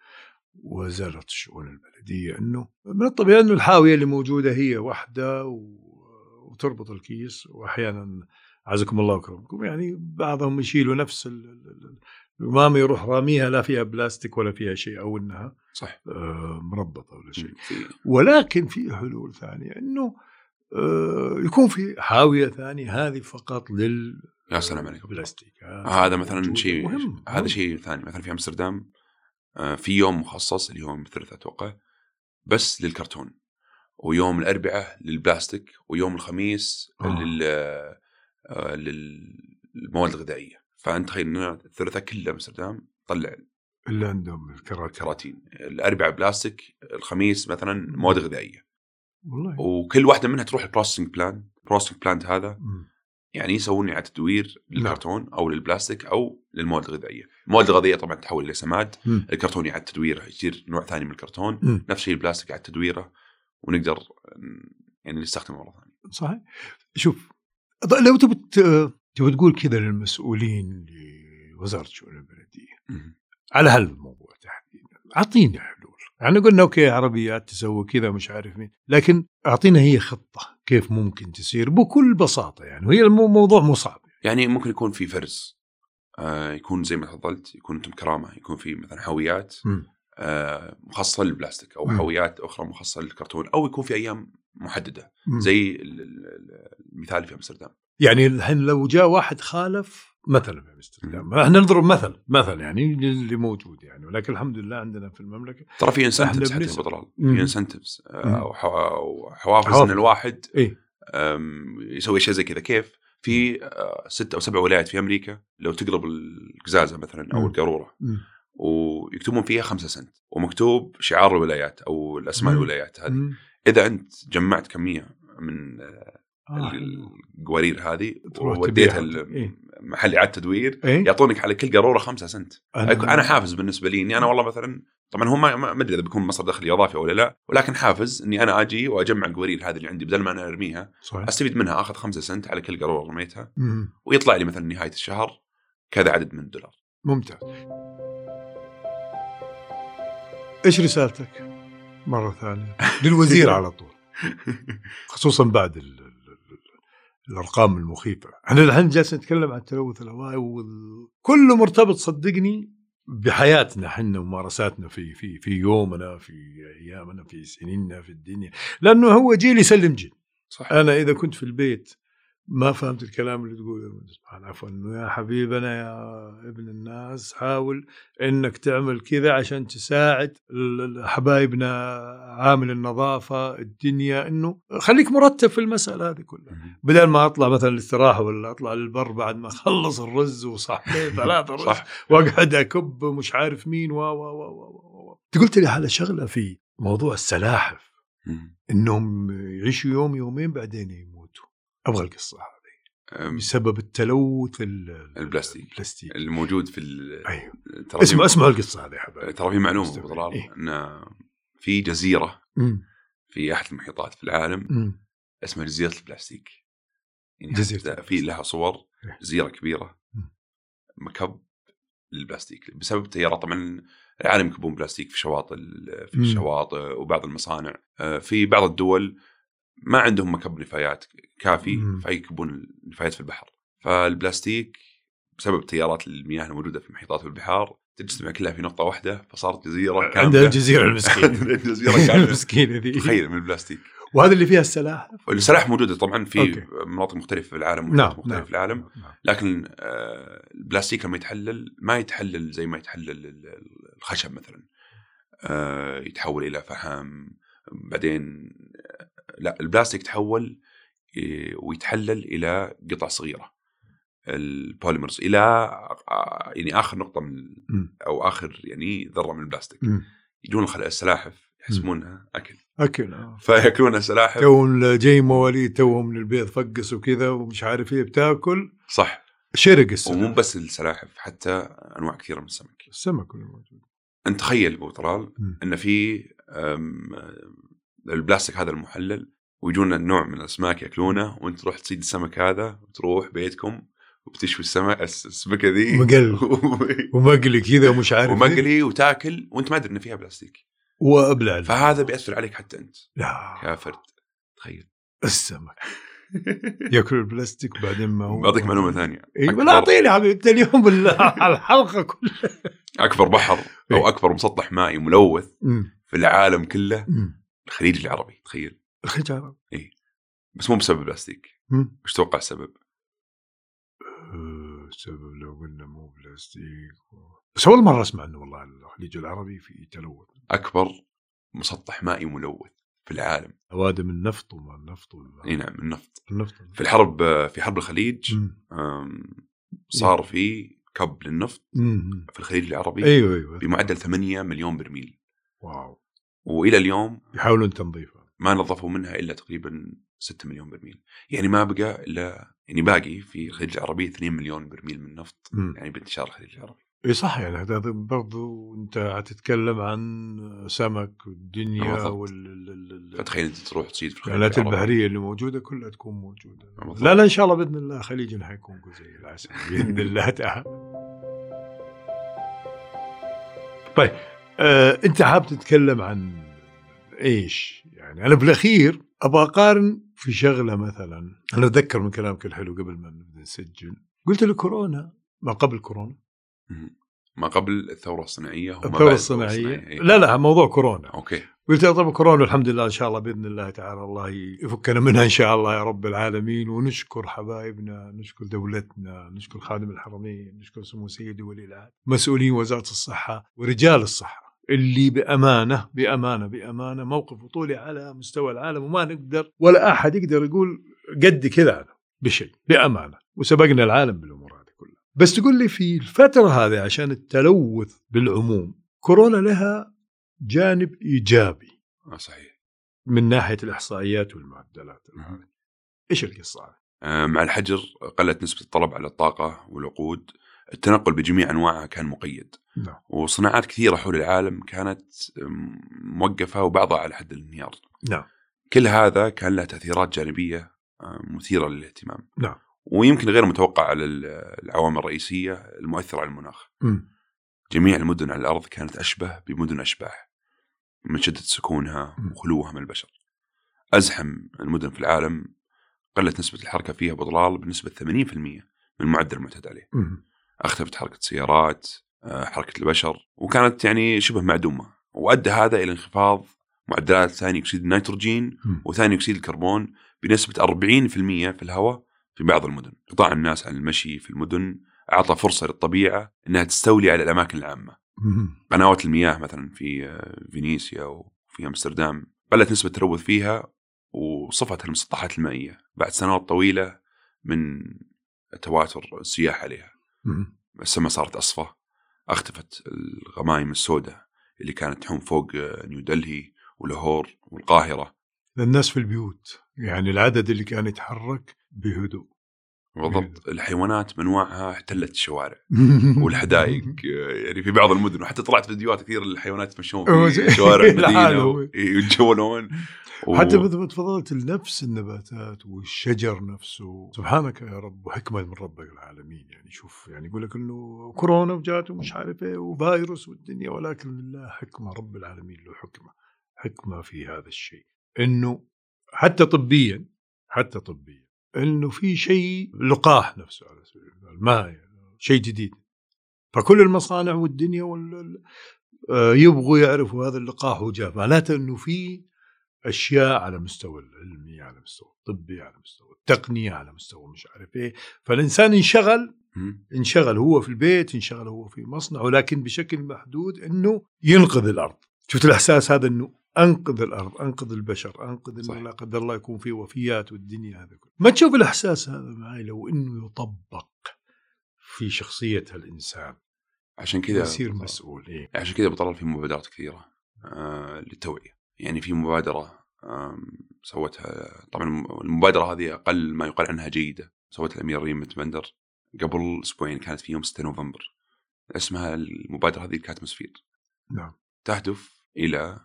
وزارة الشؤون البلدية إنه من الطبيعي إنه الحاوية اللي موجودة هي واحدة وتربط الكيس واحيانا عزكم الله وكرمكم يعني بعضهم يشيلوا نفس القمامه يروح راميها لا فيها بلاستيك ولا فيها شيء أو إنها صح. آه مربطة ولا شيء. ولكن في حلول ثانية إنه آه يكون في حاويه ثانية هذه فقط لل يا سلام عليك. بلاستيك. هذا مثلا شيء مهم هذا شيء ثاني. مثلا في أمستردام آه في يوم مخصص اللي هو يوم الثلاثاء أتوقع بس للكرتون ويوم الأربعاء للبلاستيك ويوم الخميس آه. لل آه للمواد الغذائية. فانت تخيل ان الثلاثاء كله أمستردام طلع اللي عندهم الكراتين كراتين الاربعاء بلاستيك الخميس مثلا مواد غذائية والله وكل واحدة منها تروح ال processing plant ال processing plant هذا م. يعني يسوون إعادة تدوير للكرتون أو للبلاستيك أو للمواد الغذائية، المواد الغذائية طبعا تحول إلى سماد، م. الكرتون اعاده تدويره يصير نوع ثاني من الكرتون، م. نفس الشيء البلاستيك اعاده تدويره ونقدر يعني نستخدمه مرة ثانية. صحيح. شوف لو تبي تبي تقول كذا للمسؤولين لوزارة الشؤون البلدية. على هالموضوع تحديدا اعطينا حلول. يعني قلنا أوكي عربيات تسوي كذا مش عارف مين لكن أعطينا هي خطة كيف ممكن تصير بكل بساطة يعني وهي الموضوع مو صعب. يعني ممكن يكون في فرز آه يكون زي ما تفضلت يكون أنتم كرامة يكون في مثلا حاويات آه مخصصة للبلاستيك أو م. حاويات أخرى مخصصة للكرتون أو يكون في أيام محددة. م. زي المثال في أمستردام. يعني الحين لو جاء واحد خالف مثلا في امستردام إحنا نضرب مثل مثل يعني اللي موجود يعني. ولكن الحمد لله عندنا في المملكة ترى في انسنتفز حتى بطلال في انسنتفز أو حوافز إن الواحد إيه؟ يسوي شيء زي كذا. كيف؟ في آه، ست أو سبع ولايات في أمريكا لو تقلب القزازة مثلا أو القارورة ويكتبون فيها خمسة سنت. ومكتوب شعار الولايات أو الأسماء الولايات هذه. إذا أنت جمعت كمية من آه،. القوارير هذه ووديتها محل إعادة تدوير إيه؟ يعطونك على كل قارورة 5 سنت. أنا, أنا حافز بالنسبة لي إني أنا والله مثلا طبعا هو ما أدري إذا بيكون مصدر دخل إضافي ولا لا ولكن حافز إني أنا آجي وأجمع القوارير هذه اللي عندي بدل ما أنا أرميها صحيح. أستفيد منها أخذ 5 سنت على كل قارورة رميتها ويطلع لي مثلا نهاية الشهر كذا عدد من الدولار. ممتاز. إيش رسالتك مرة ثانية؟ للوزير على طول. خصوصا بعد ال الأرقام المخيفة إحنا الحين جالسين نتكلم عن التلوث الهوائي وكله مرتبط صدقني بحياتنا إحنا وممارساتنا في في في يومنا في أيامنا في سنيننا في الدنيا لأنه هو جيل يسلم جيل صح. أنا إذا كنت في البيت ما فهمت الكلام اللي تقوله عفوا إنه يا حبيبنا يا ابن الناس حاول إنك تعمل كذا عشان تساعد حبايبنا عامل النظافة الدنيا إنه خليك مرتب في المسألة هذه كلها. بدل ما أطلع مثلا الاستراحه ولا أطلع للبر بعد ما أخلص الرز وصحنين ثلاثة رز وأقعد أكب مش عارف مين و و و أنت قلت لي على شغلة في موضوع السلاحف. إنهم يعيشوا يوم يومين بعدين أبغى القصة هذه بسبب التلوث ال- البلاستيك. البلاستيك الموجود في أيوه ترى اسمع اسمع القصة هذه يا حبايبي ترى في معلومة. ابو طلال إيه. إن في جزيرة مم. في أحد المحيطات في العالم مم. اسمها جزيرة البلاستيك يعني جزيرة حتى في. لها صور إيه. جزيرة كبيرة مم. مكب للبلاستيك بسبب التيارات طبعا العالم يكبون بلاستيك في شواطئ في. الشواطئ وبعض المصانع آه، في بعض الدول ما عندهم مكب نفايات كافي مم. فيكبون النفايات في البحر فالبلاستيك بسبب تيارات المياه الموجودة في المحيطات والبحار تجتمع كلها في نقطة واحدة فصارت جزيرة كاملة. عندها الجزيره المسكينه عندها الجزيره كاملة المسكينة ذي تخيل من البلاستيك وهذا اللي فيها السلاحف السلاحف موجودة طبعا في okay. مناطق مختلفة في العالم نعم مختلفة نعم في العالم نعم. لكن آه، البلاستيك لما يتحلل ما يتحلل زي ما يتحلل ال- ال- الخشب مثلا آه، يتحول إلى فحم بعدين لا البلاستيك يتحول آه، ويتحلل إلى قطع صغيرة. ال polymers إلى آه، يعني آخر نقطة من. أو آخر يعني ذرة من البلاستيك. يجون السلاحف يحسبونها أكل. أكل آه. فياكلونها سلاحف توهم جاي مواليد توهم من البيض فقسوا كذا ومش عارف إيه بتاكل صح. شرق ومو السمك بس السلاحف حتى أنواع كثيرة من السمك. السمك موجود أنت تخيل أبو طلال. إن في البلاستيك هذا المحلل ويجونا نوع من الأسماك يأكلونه وأنت تروح تصيد السمك هذا وتروح بيتكم وبتشوي السمك السمكة ذي. مقل. ومقلي. كذا ومش عارف. ومقلي وتاكل وأنت ما أدري إن فيها بلاستيك. وأبلع. فهذا بيأثر عليك حتى أنت. لا. كافرد تخيل. السمك. يأكل البلاستيك وبعدين ما هو. بعطيك معلومة ثانية. ولا اعطيني حبيبي انت اليوم ال- الحلقة كلها. أكبر بحر. أو أكبر مسطح مائي ملوث. في العالم كله. الخليج العربي تخيل. الخليج العربي. بس مو بسبب البلاستيك. مم. وش تتوقع السبب؟ آه، السبب لو قلنا مو بلاستيك بس أول مرة أسمع إنه والله الخليج العربي في تلوث. أكبر مسطح مائي ملوث في العالم. اوادم النفط وما النفط إي نعم النفط النفط في الحرب في حرب الخليج صار في كب للنفط. في الخليج العربي أيوه أيوه. بمعدل 8 مليون برميل. واو. وإلى اليوم يحاولون تنظيفها ما نظفوا منها إلا تقريبا 6 مليون برميل يعني ما بقى إلا يعني باقي في الخليج العربي 2 مليون برميل من نفط مم. يعني بانتشار الخليج العربي إي صح يعني هذا برضو أنت هتتكلم عن سمك والدنيا بالضبط. وال فتخيل أنت تروح تصيد في الخليج البحرية اللي موجودة كلها تكون موجودة. لا لا إن شاء الله بإذن الله خليجنا حيكون زي العسل بإذن الله تعالى طيب آه، انت حاب تتكلم عن إيش؟ يعني أنا بالأخير أبغى أقارن في شغلة مثلا. أنا أتذكر من كلامك الحلو قبل ما نبدا نسجل. قلت لي كورونا ما قبل كورونا. ما قبل الثورة الصناعية وما بعد الثورة الصناعية. إيه. لا لا موضوع كورونا. أوكي. قلت له طب كورونا الحمد لله إن شاء الله بإذن الله تعالى الله يفكنا منها إن شاء الله يا رب العالمين. ونشكر حبايبنا نشكر دولتنا نشكر خادم الحرمين نشكر سمو سيدي ولي العهد مسؤولين وزارة الصحة ورجال الصحة. اللي بأمانة بأمانة بأمانة موقف بطولي على مستوى العالم وما نقدر ولا أحد يقدر يقول قد كذا بشيء بأمانة. وسبقنا العالم بالأمور هذه كلها. بس تقول لي في الفترة هذه عشان التلوث بالعموم كورونا لها جانب إيجابي. آه صحيح. من ناحية الإحصائيات والمعدلات. إيش القصة هذه؟ آه، مع الحجر قلت نسبة الطلب على الطاقة والوقود التنقل بجميع أنواعها كان مقيد. نعم. وصناعات كثيرة حول العالم كانت آم، موقفة وبعضها على حد الانهيار. نعم. كل هذا كان له تأثيرات جانبية آم، مثيرة للاهتمام. نعم. ويمكن غير متوقع على ال- العوامل الرئيسية المؤثرة على المناخ. مم. جميع المدن على الأرض كانت أشبه بمدن أشباح من شدة سكونها. وخلوها من البشر. أزحم المدن في العالم قلت نسبة الحركة فيها بضلال بنسبة 80% من المعدل المعتاد عليه. مم. أختفت حركة السيارات آه، حركة البشر وكانت يعني شبه معدومة وأدى هذا إلى انخفاض معدلات ثاني أكسيد النيتروجين. وثاني أكسيد الكربون بنسبة 40% في الهواء في بعض المدن قطاع الناس عن المشي في المدن أعطى فرصة للطبيعة أنها تستولي على الأماكن العامة مم. قنوات المياه مثلا في آه، فينيسيا وفي أمستردام قلت نسبة التلوث فيها وصفت المسطحات المائية بعد سنوات طويلة من تواتر السياح عليها. السماء صارت أصفى. أختفت الغمايم السوداء اللي كانت تحوم فوق نيودلهي ولاهور والقاهرة. الناس في البيوت يعني العدد اللي كان يتحرك بهدوء. بالضبط. الحيوانات بانواعها احتلت الشوارع والحدائق يعني في بعض المدن. وحتى طلعت فيديوهات كثير للحيوانات يتمشون في شوارع المدينة يتجولون. و... حتى تفضلت النفس النباتات والشجر نفسه. سبحانك يا رب وحكمة من ربك العالمين. يعني شوف يعني يقول لك إنه كورونا وجات ومش عارف إيه وفيروس والدنيا ولكن لله حكمة رب العالمين له حكمة حكمة في هذا الشيء. إنه حتى طبيا حتى طبيا إنه في شيء لقاح نفسه على سبيل المثال ما شيء جديد. فكل المصانع والدنيا وال آه، يبغوا يعرفوا هذا اللقاح وجاء. معناته إنه في أشياء على مستوى العلمي على مستوى الطبي على مستوى التقنيه على مستوى مش عارف إيه. فالإنسان انشغل انشغل هو في البيت انشغل هو في مصنع ولكن بشكل محدود إنه ينقذ الأرض. شفت الإحساس هذا إنه أنقذ الأرض أنقذ البشر أنقذ إنه لا قدر الله يكون في وفيات والدنيا هذا كله ما تشوف الإحساس هذا معي لو إنه يطبق في شخصية الإنسان؟ عشان كذا يصير مسؤول إيه؟ عشان كذا بطلع في مبادرات كثيرة آه للتوعية. يعني في مبادرة سوتها. طبعا المبادرة هذه أقل ما يقال عنها جيدة. سوتها الأمير ريم متبندر قبل أسبوعين كانت في يوم 6 نوفمبر. اسمها المبادرة هذه ال Catmosphere نعم. تهدف إلى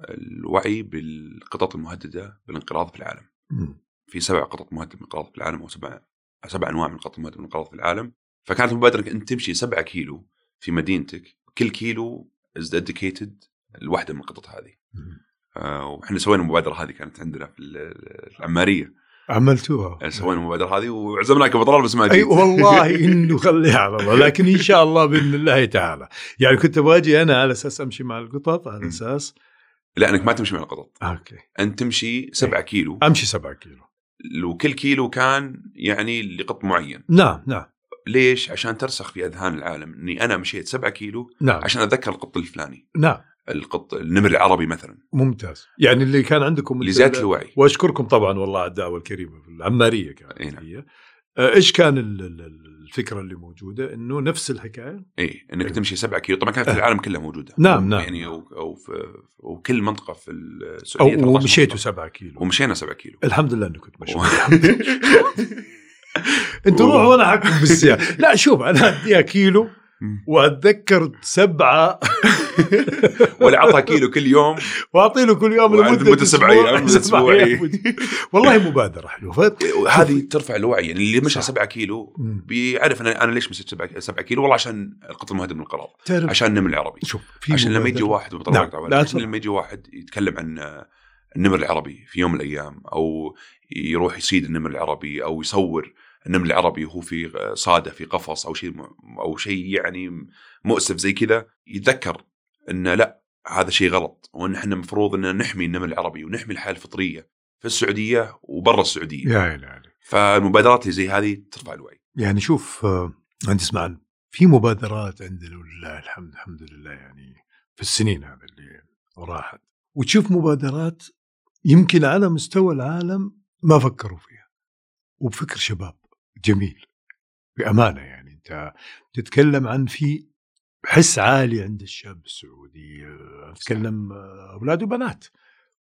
الوعي بالقطط المهددة بالانقراض في العالم. م. في سبع قطط مهددة بالانقراض في العالم أو سبع سبع أنواع من القطط المهدده بالانقراض في العالم، فكانت المبادرة انك انت تمشي سبعة كيلو في مدينتك، كل كيلو is dedicated لواحده من القطط هذه. آه وإحنا سوينا المبادرة هذه كانت عندنا في العماريه. عملتوها. إيه، سوينا المبادرة هذه وعزمناك أبو طلال بس ما جيت. اي والله إنه خليها على الله. لكن إن شاء الله بإذن الله تعالى. يعني كنت أبغى أنا على أساس أمشي مع القطط على أساس؟ لا إنك ما تمشي مع القطط. أوكي. أنت تمشي 7 كيلو. أمشي 7 كيلو. وكل كيلو كان يعني لقط معين. نعم نعم. ليش؟ عشان ترسخ في أذهان العالم إني أنا مشيت 7 كيلو نعم. عشان أتذكر القط الفلاني. نعم. القط النمر العربي مثلا. ممتاز. يعني اللي كان عندكم لزياده الوعي. وأشكركم طبعا والله على الدعوة الكريمة في العمارية كانت إي نعم. آه، إيش كان الفكرة اللي موجودة؟ إنه نفس الحكاية. إي إنك أيوه. تمشي 7 كيلو. طبعا كانت في العالم كله موجودة. نعم نعم. يعني أو أو في وكل منطقة في السعودية ومشيتوا 7 كيلو. ومشينا 7 كيلو. الحمد لله انك كنت مشي انت روح وأنا حكم بالسيارة. لا شوف أنا اديها كيلو وأتذكر سبعة. ولا اعطها كيلو كل يوم. واعطي له كل يوم لمدة سبع أيام أسبوع والله مبادرة حلوة. هذه ترفع الوعي. يعني اللي مشى 7 كيلو بيعرف أنا أنا ليش مشيت 7 كيلو؟ والله عشان القطر المهدد من القرار عشان النمر العربي شوف عشان لما يجي واحد نعم. عشان لما يجي واحد يتكلم عن النمر العربي في يوم من الأيام أو يروح يصيد النمر العربي أو يصور النمر العربي وهو في صاده في قفص أو شيء أو شيء يعني مؤسف زي كذا يتذكر انه لا هذا شيء غلط وإن إحنا المفروض ان نحمي النمر العربي ونحمي الحياة الفطرية في السعودية وبرا السعودية. يا إلهي. فالمبادرات اللي زي هذه ترفع الوعي. يعني شوف أنت اسمع في مبادرات عندنا ولله الحمد الحمد لله يعني في السنين هذه اللي راحت وتشوف مبادرات يمكن على مستوى العالم ما فكروا فيها وبفكر شباب جميل بأمانة يعني أنت تتكلم عن في حس عالي عند الشاب السعودي أتكلم أولاد وبنات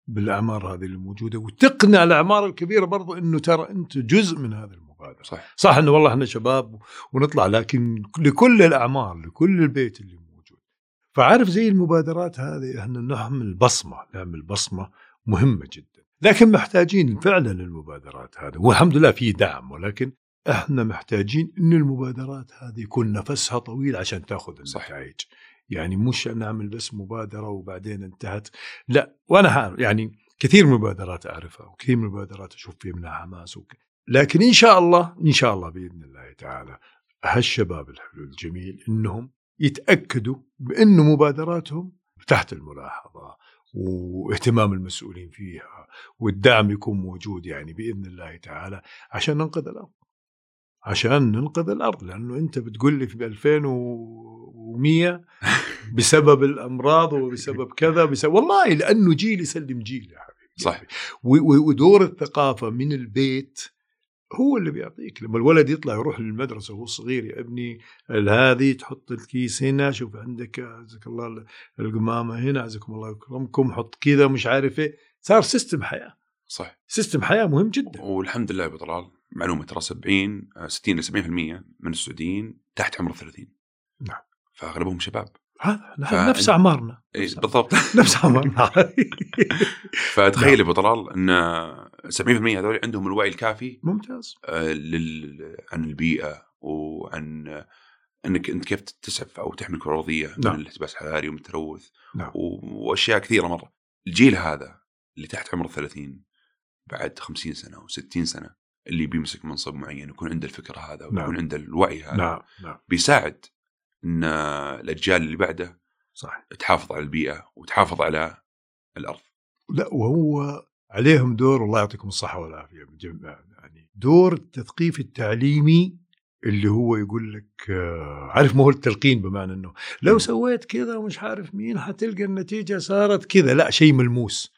بالأعمار هذه الموجودة وتقنع الأعمار الكبيرة برضو إنه ترى أنت جزء من هذا المبادره صح. صح إنه والله إحنا شباب ونطلع لكن لكل الأعمار لكل البيت اللي موجود. فعارف زي المبادرات هذه إحنا نعمل بصمة نعمل بصمة مهمة جدا. لكن محتاجين فعلا المبادرات هذه والحمد لله في دعم ولكن إحنا محتاجين ان المبادرات هذه يكون نفسها طويل عشان تاخذ النتائج. يعني مش نعمل بس مبادرة وبعدين انتهت. لا وأنا يعني كثير مبادرات أعرفها وكثير مبادرات أشوف فيها منها حماس وك... لكن إن شاء الله إن شاء الله بإذن الله تعالى هالشباب الحلو الجميل إنهم يتأكدوا بانه مبادراتهم تحت الملاحظة واهتمام المسؤولين فيها والدعم يكون موجود يعني بإذن الله تعالى عشان ننقذ الأرض. عشان ننقذ الأرض لأنه أنت بتقول لي في 2100 بسبب الأمراض وبسبب كذا بسبب والله لأنه جيل يسلم جيل يا حبيبي. صح ودور الثقافة من البيت هو اللي بيعطيك لما الولد يطلع يروح للمدرسة وهو صغير يا ابني هذه تحط الكيس هنا شوف عندك عزك الله القمامة هنا عزكم الله يكرمكم حط كذا مش عارف إيه. صار system حياة. صح سيستم حياة مهم جدا. والحمد لله ابو طلال معلومة ترى 70 60 ل 70% من السعوديين تحت عمر 30 نعم. فأغلبهم شباب. هذا. نفس أعمارنا. إيه بالضبط. نفس أعمارنا. فتخيل أبو طلال إن 70% هذول عندهم الوعي الكافي ممتاز. آه لل... عن البيئة وعن إنك أنت كيف تسعف أو تحمي الكره الارضيه نعم. من الاحتباس الحراري ومن التلوث نعم. وأشياء كثيرة مرة. الجيل هذا اللي تحت عمر 30 بعد 50 سنة أو 60 سنة اللي بيمسك منصب معين يكون عنده الفكرة هذا ويكون نعم. عنده الوعي هذا. نعم. نعم. بيساعد إن الأجيال اللي بعده صح تحافظ على البيئة وتحافظ على الأرض. لا وهو عليهم دور والله يعطيكم الصحة والعافية يعني دور التثقيف التعليمي اللي هو يقول لك آه، عارف ما هو التلقين بمعنى إنه لو سويت كذا ومش عارف مين حتلقى النتيجة صارت كذا. لا شيء ملموس.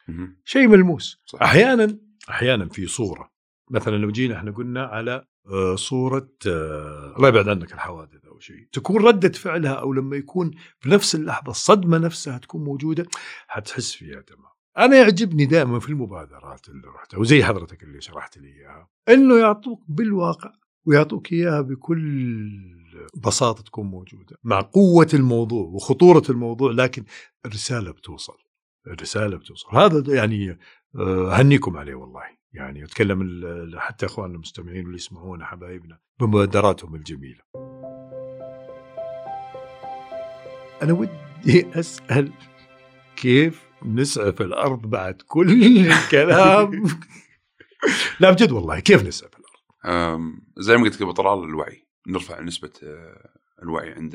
شيء ملموس. صح. أحيانا أحيانا في صورة. مثلا لو جينا إحنا قلنا على آه، صورة آه، الله يبعد عنك الحوادث أو شيء. تكون ردة فعلها أو لما يكون في نفس اللحظة الصدمه نفسها تكون موجودة حتحس فيها تمام. أنا يعجبني دائما في المبادرات اللي رحتها وزي حضرتك اللي شرحت لي إياها إنه يعطوك بالواقع ويعطوك إياها بكل بساطة تكون موجودة مع قوة الموضوع وخطورة الموضوع لكن الرسالة بتوصل الرسالة بتوصل. هذا يعني آه، هنيكم عليه والله. يعني أتكلم حتى إخواننا المستمعين واللي يسمعونا حبايبنا بمبادراتهم الجميلة. أنا ودي أسأل كيف نسعف الأرض بعد كل الكلام؟ لا بجد والله كيف نسعف الأرض؟ زي ما قلت لك طلال الوعي. نرفع نسبة آه، الوعي عند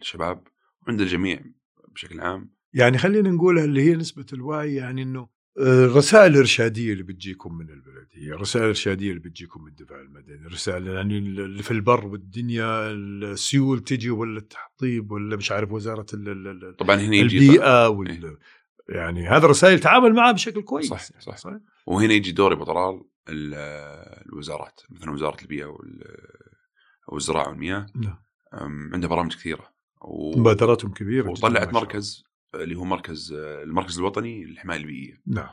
الشباب وعند الجميع بشكل عام. يعني خلينا نقولها اللي هي نسبة الوعي يعني إنه الرسائل الارشاديه اللي بتجيكم من البلديه، الرسائل الارشاديه اللي بتجيكم من الدفاع المدني، الرسائل يعني اللي في البر والدنيا السيول تجي ولا التحطيب ولا مش عارف وزارة ال طبعا هنا يجي البيئة وال إيه. يعني هذا الرسائل تعامل معها بشكل كويس صح صح, صح. وهنا يجي دور ابو طلال الوزارات مثلا وزارة البيئة والزراعه والمياه. نعم. عندها برامج كثيرة مبادراتهم كبيرة وطلعت مركز اللي هو مركز المركز الوطني للحماية البيئية. نعم.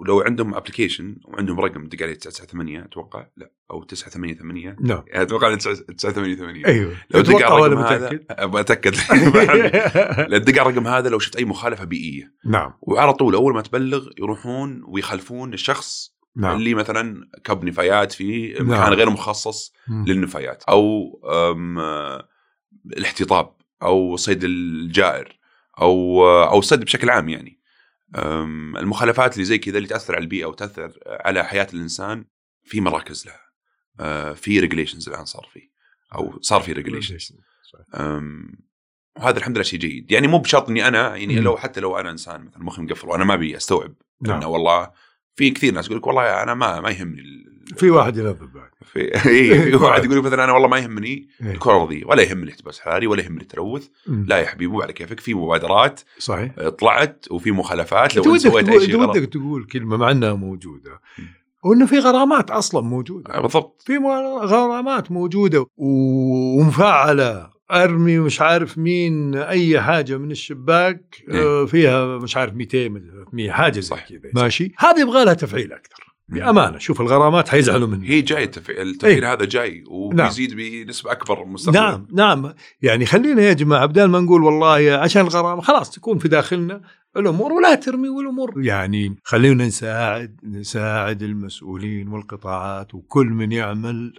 ولو عندهم ابلكيشن وعندهم رقم دق عليه 998 أتوقع؟ لا. أو 988 نعم. يعني أتوقع 988 أيوه. لو دق على الرقم هذا أبغى أتأكد. لو دق على الرقم هذا لو شفت أي مخالفة بيئية. نعم. وعلى طول أول ما تبلغ يروحون ويخلفون الشخص نعم. اللي مثلا كب نفايات في مكان نعم. غير مخصص م. للنفايات. أو الاحتطاب أو صيد الجائر. أو أو الصيد بشكل عام يعني. المخالفات اللي زي كذا اللي تأثر على البيئة وتأثر على حياة الإنسان في مراكز لها. في ريجليشنز الآن صار في أو صار في regulations وهذا الحمد لله شيء جيد. يعني مو بشرط إني أنا يعني لو حتى لو أنا إنسان مثلا مخي مقفل وأنا ما أبي أستوعب نعم. إنه والله في كثير ناس يقول لك والله أنا ما ما يهمني في واحد ينظف بعد. في اي في واحد يقول مثلا أنا والله ما يهمني إيه. الكره الارضيه ولا يهمني الاحتباس الحراري ولا يهمني التلوث. لا يا حبيبي مو على كيفك. في مبادرات صحيح. طلعت وفي مخالفات. لو إنت سويت أي شيء ودك تقول كلمة مع إنها موجودة. وإنه في غرامات أصلا موجودة. آه، بالضبط. في غرامات موجودة ومفعله أرمي مش عارف مين أي حاجة من الشباك إيه؟ فيها مش عارف 200 300 حاجة زي كذا. ماشي. هذه يبغى لها تفعيل أكثر. بأمانة. شوف الغرامات حيزعلوا مني. هي جاي التفعيل إيه؟ هذا جاي وبيزيد نعم. بنسبة أكبر مستقبلا نعم نعم. يعني خلينا يا جماعة بدل ما نقول والله عشان الغرامة خلاص تكون في داخلنا الأمور ولا ترمي والأمور. يعني خلينا نساعد نساعد المسؤولين والقطاعات وكل من يعمل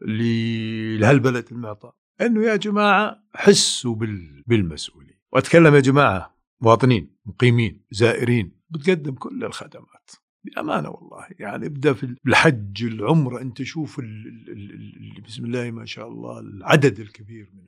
لهالبلد المعطى إنه يا جماعة حسوا بالمسؤولين. وأتكلم يا جماعة مواطنين مقيمين زائرين بتقدم كل الخدمات. بأمانة والله يعني ابدأ في الحج العمرة أنت شوف اللي بسم الله ما شاء الله العدد الكبير من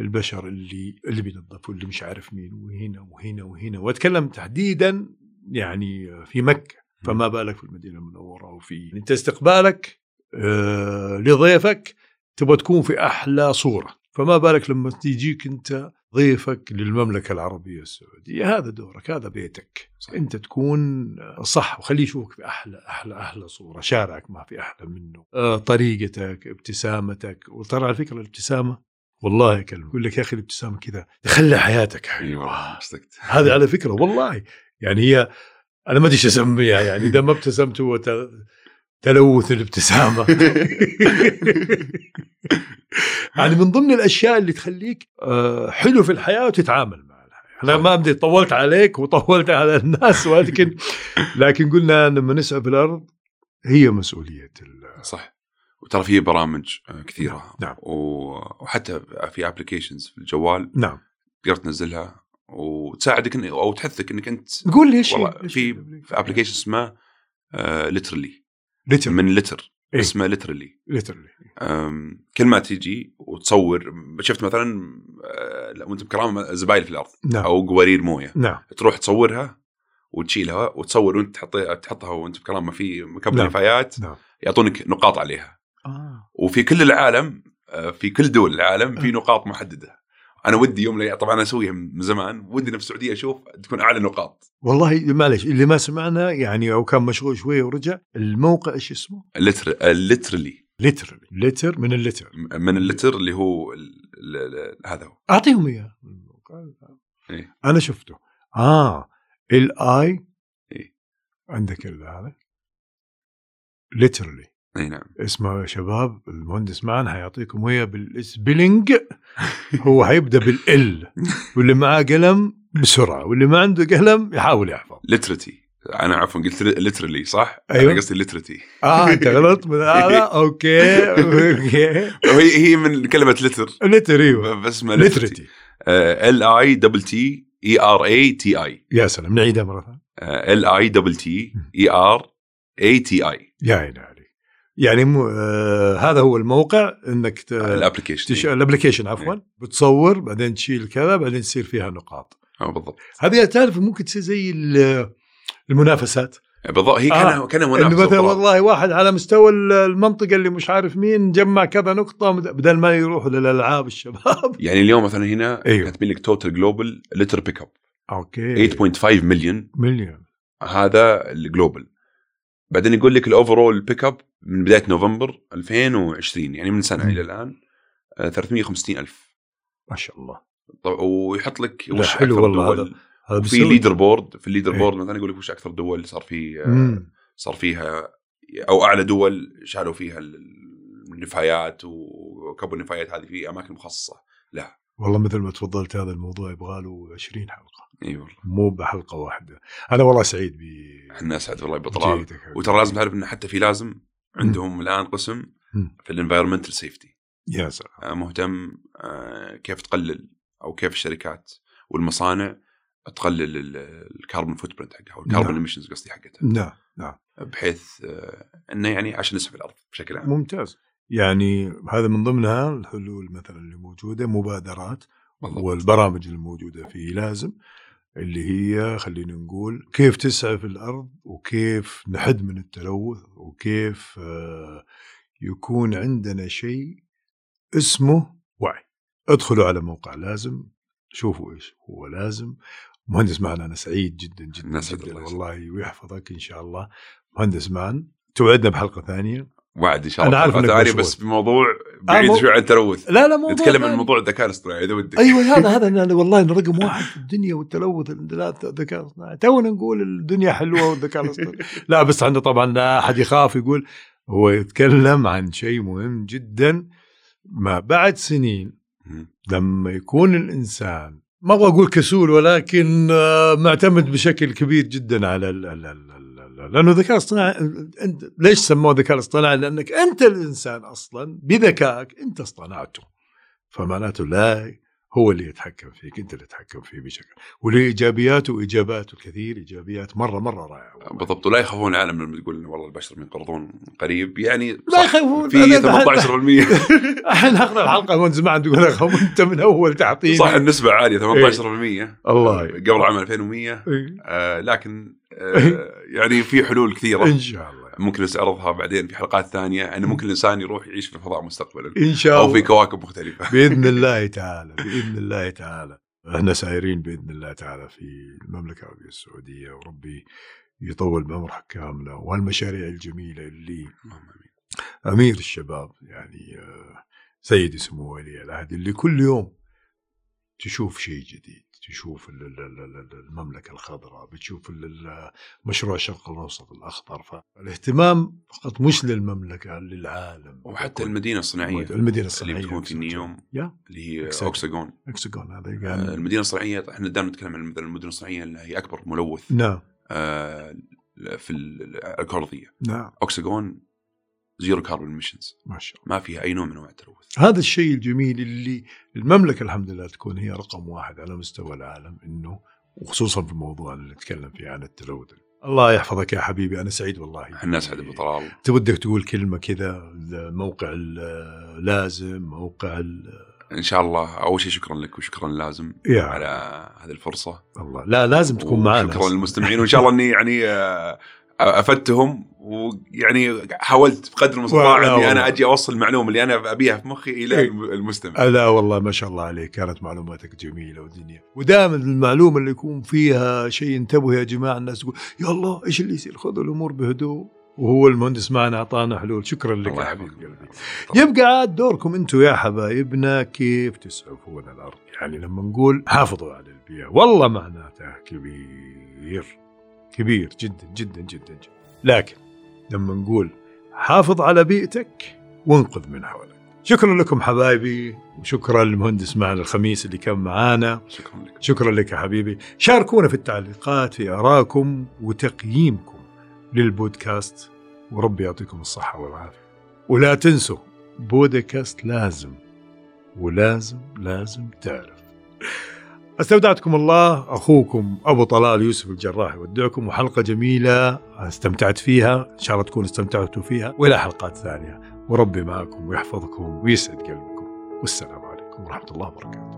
البشر اللي اللي بينظفوا اللي مش عارف مين وهنا وهنا وهنا. وأتكلم تحديدا يعني في مكة فما بالك في المدينة المنورة وفي أنت استقبالك آه لضيفك تبغى تكون في أحلى صورة. فما بالك لما تيجيك أنت ضيفك للمملكة العربية السعودية. هذا دورك هذا بيتك. صحيح. أنت تكون صح وخليه يشوفك في أحلى أحلى أحلى صورة. شارعك ما في أحلى منه. آه، طريقتك ابتسامتك. وترى على فكرة الابتسامة والله كلمة يقول لك يا أخي الابتسامة كذا تخلي حياتك. حلوة هذا على فكرة والله. يعني هي أنا ما أدري إيش أسميها يعني إذا ما ابتسمت هو تلوث الابتسامة. يعني من ضمن الأشياء اللي تخليك آه، حلو في الحياة وتتعامل مع الحياة. أنا ما بدي طولت عليك وطولت على الناس ولكن لكن قلنا لما نسعى في الأرض هي مسؤولية صح. وترى في برامج آه، كثيرة. نعم. وحتى في applications في الجوال نعم. تقدر تنزلها وتساعدك أو تحثك إنك أنت قول لي إيش في في application اسمه Litterly litter من litter إيه؟ اسمه Litterly Litterly كل ما تيجي وتصور شفت مثلا آه، وانت بكرامه زبايل في الأرض نعم. أو قوارير موية نعم تروح تصورها وتشيلها وتصور وأنت تحط تحطها وأنت بكرامه في مكب نعم. نفايات نعم. يعطونك نقاط عليها آه. وفي كل العالم آه، في كل دول العالم في. نقاط محددة أنا ودي يوم لي... طبعا أنا أسويها من زمان ودي في السعودية أشوف تكون أعلى نقاط. والله معلش اللي ما سمعنا يعني أو كان مشغول شوية ورجع الموقع إيش اسمه؟ لتر لترلي لتر لتر من اللتر من اللتر اللي هو. هذا هو. أعطيهم إياه. إيه؟ أنا شفته. آه. الاي إيه؟ عندك هذا. Litterly إي نعم. اسمه يا شباب المهندس معنا حيعطيكم اياه بال spelling هو حيبدا بال L واللي معاه قلم بسرعة واللي ما عنده قلم يحاول يحفظ. Litterati أنا عفوا قلت Litterly صح؟ أيوة. أنا قصدي Litterati آه أنت غلط من هذا okay okay. وهي هي من كلمة litter litter أيوه. بس اسمها Litterati L I double T E R A T I يا سلام نعيدها مرة ثانية. L I double T E R A T I يا عليك يعني مو آه هذا هو الموقع إنك ت... ال application تش... ال application عفوا. بتصور بعدين تشيل كذا بعدين تصير فيها نقاط. آه، بالضبط. هذه تعرف ممكن تصير زي ال- المنافسات. بالضبط. هي آه. كان كان إنه منافسة مثلا. والله واحد على مستوى ال- المنطقة اللي مش عارف مين جمع كذا نقطة بدل ما يروحوا للألعاب الشباب. يعني اليوم مثلا هنا أيوه. كاتبين لك total global litter pick up okay 8.5 مليون مليون. هذا ال global بعدين يقول لك ال overall pick up من بداية نوفمبر 2020 يعني من سنة. إلى الآن آه، 350 ألف ما شاء الله طب ويحط لك وش حلو والله دول هذا في leader board في ال leader. board مثلا يقول لك وش أكثر دول صار في آه،. صار فيها أو أعلى دول شالوا فيها النفايات وكبوا النفايات هذه في أماكن مخصصة لا والله مثل ما تفضلت هذا الموضوع يبغى له 20 حلقة. إي والله. مو بحلقة واحدة. أنا والله سعيد ب إحنا اسعد والله بو طلال. وترى لازم تعرف انه حتى في لازم عندهم الآن قسم. في ال environmental safety يا سلام. مهتم آه، كيف تقلل أو كيف الشركات والمصانع تقلل ال- ال carbon footprint حقها أو الكاربون نعم. emissions قصدي حقتها. نعم نعم. بحيث آه، إنه يعني عشان نسعف الأرض بشكل عام. ممتاز. يعني هذا من ضمنها الحلول مثلا اللي موجودة مبادرات. والبرامج الموجودة في لازم اللي هي خلينا نقول كيف تسعى في الأرض وكيف نحد من التلوث وكيف آه، يكون عندنا شيء اسمه وعي ادخلوا على موقع لازم شوفوا إيش هو لازم مهندس مان أنا سعيد جدا جدا, جدا الله. والله ويحفظك إن شاء الله مهندس مان توعدنا بحلقة ثانية وعد إن شاء الله. عارف إنك ثانية مشغول. بس بموضوع بعيد مو- شوي عن التلوث. لا لا مو نتكلم عن موضوع الذكاء الاصطناعي إذا ودك. أيوه هذا هذا أنا والله إنه رقم واحد في الدنيا والتلوث الذكاء الاصطناعي. تونا نقول الدنيا حلوة والذكاء الاصطناعي. لا بس عنده طبعا لا أحد يخاف يقول هو يتكلم عن شيء مهم جدا. ما بعد سنين. لما يكون الإنسان ما أبغى أقول كسول ولكن آه، معتمد بشكل كبير جدا على ال ال ال لأنه الذكاء الاصطناعي أنت ليش سموه ذكاء اصطناعي؟ لأنك أنت الإنسان أصلا بذكائك أنت اصطنعته فمعناته لا هو اللي يتحكم فيك أنت اللي تتحكم فيه بشكل. وله ايجابياته وايجاباته الكثير إيجابيات مرة مرة رائعة. بالضبط ولا يخافون العالم لما تقول والله البشر بينقرضون قريب. يعني لا يخافون في أنا- 18% إحنا أخذنا الحلقة من زمان تقول أنت من أول تعطيني. صح النسبة عالية 18% الله. قبل عام 2100 إيه. آه لكن آه يعني في حلول كثيرة. إن شاء الله. ممكن نستعرضها بعدين في حلقات ثانية أنه ممكن الإنسان يروح يعيش في الفضاء مستقبلا إن شاء الله. في كواكب مختلفة. بإذن الله تعالى بإذن الله تعالى. إحنا سايرين بإذن الله تعالى في المملكة العربية السعودية وربي يطول بعمر حكامنا والمشاريع الجميلة اللي أمير الشباب يعني آه، سيدي سمو ولي العهد اللي كل يوم تشوف شيء جديد. تشوف المملكة الخضراء بتشوف مشروع الشرق الأوسط الأخضر. فالاهتمام فقط مش للمملكة للعالم وحتى المدينة الصناعية المدينة الصناعية اللي بتكون في نيوم اللي هي أوكساجون أوكساجون هذا آه المدينة الصناعية إحنا دائما نتكلم عن المدن الصناعية اللي هي أكبر ملوث نعم. آه في الأرضية نعم. أوكساجون zero carbon emissions ما شاء الله. ما فيها أي نوع من أنواع التلوث هذا الشيء الجميل اللي المملكة الحمد لله تكون هي رقم واحد على مستوى العالم إنه وخصوصا في الموضوع اللي نتكلم فيه عن التلوث الله يحفظك يا حبيبي أنا سعيد والله. إحنا اسعد ابو طلال. تودك تقول كلمة كذا موقع لازم موقع إن شاء الله. أول شيء شكرا لك وشكرا لازم يا. على هذه الفرصة. الله. لا لازم تكون معنا. شكرا للمستمعين. وإن شاء الله إني يعني آه، أفدتهم ويعني حاولت بقدر المستطاع إني أنا أجي أوصل المعلومة اللي أنا أبيها في مخي إلى إيه. المستمع. لا والله ما شاء الله عليك. كانت معلوماتك جميلة ودنيا ودائما المعلومة اللي يكون فيها شيء انتبهوا يا جماعة الناس تقول يا الله إيش اللي يصير؟ خذوا الأمور بهدوء. وهو المهندس معنا أعطانا حلول. شكرا لك يا حبيب قلبي. يبقى عاد دوركم أنتم يا حبايبنا كيف تسعفون الأرض؟ يعني لما نقول حافظوا على البيئة. والله معناتها كبير. كبير جدا جدا جدا جدا. لكن لما نقول حافظ على بيئتك وانقذ من حولك. شكرا لكم حبايبي وشكرا للمهندس معنا الخميس اللي كان معانا. شكرا لك. شكرا لك يا حبيبي. شاركونا في التعليقات في آرائكم وتقييمكم للبودكاست وربي يعطيكم الصحة والعافية. ولا تنسوا بودكاست لازم ولازم لازم تعرف. أستودعتكم الله أخوكم أبو طلال يوسف الجراح يودعكم وحلقه جميلة استمتعت فيها إن شاء الله تكونوا استمتعتوا فيها وإلى حلقات ثانية. وربي معكم ويحفظكم ويسعد قلبكم. والسلام عليكم ورحمة الله وبركاته.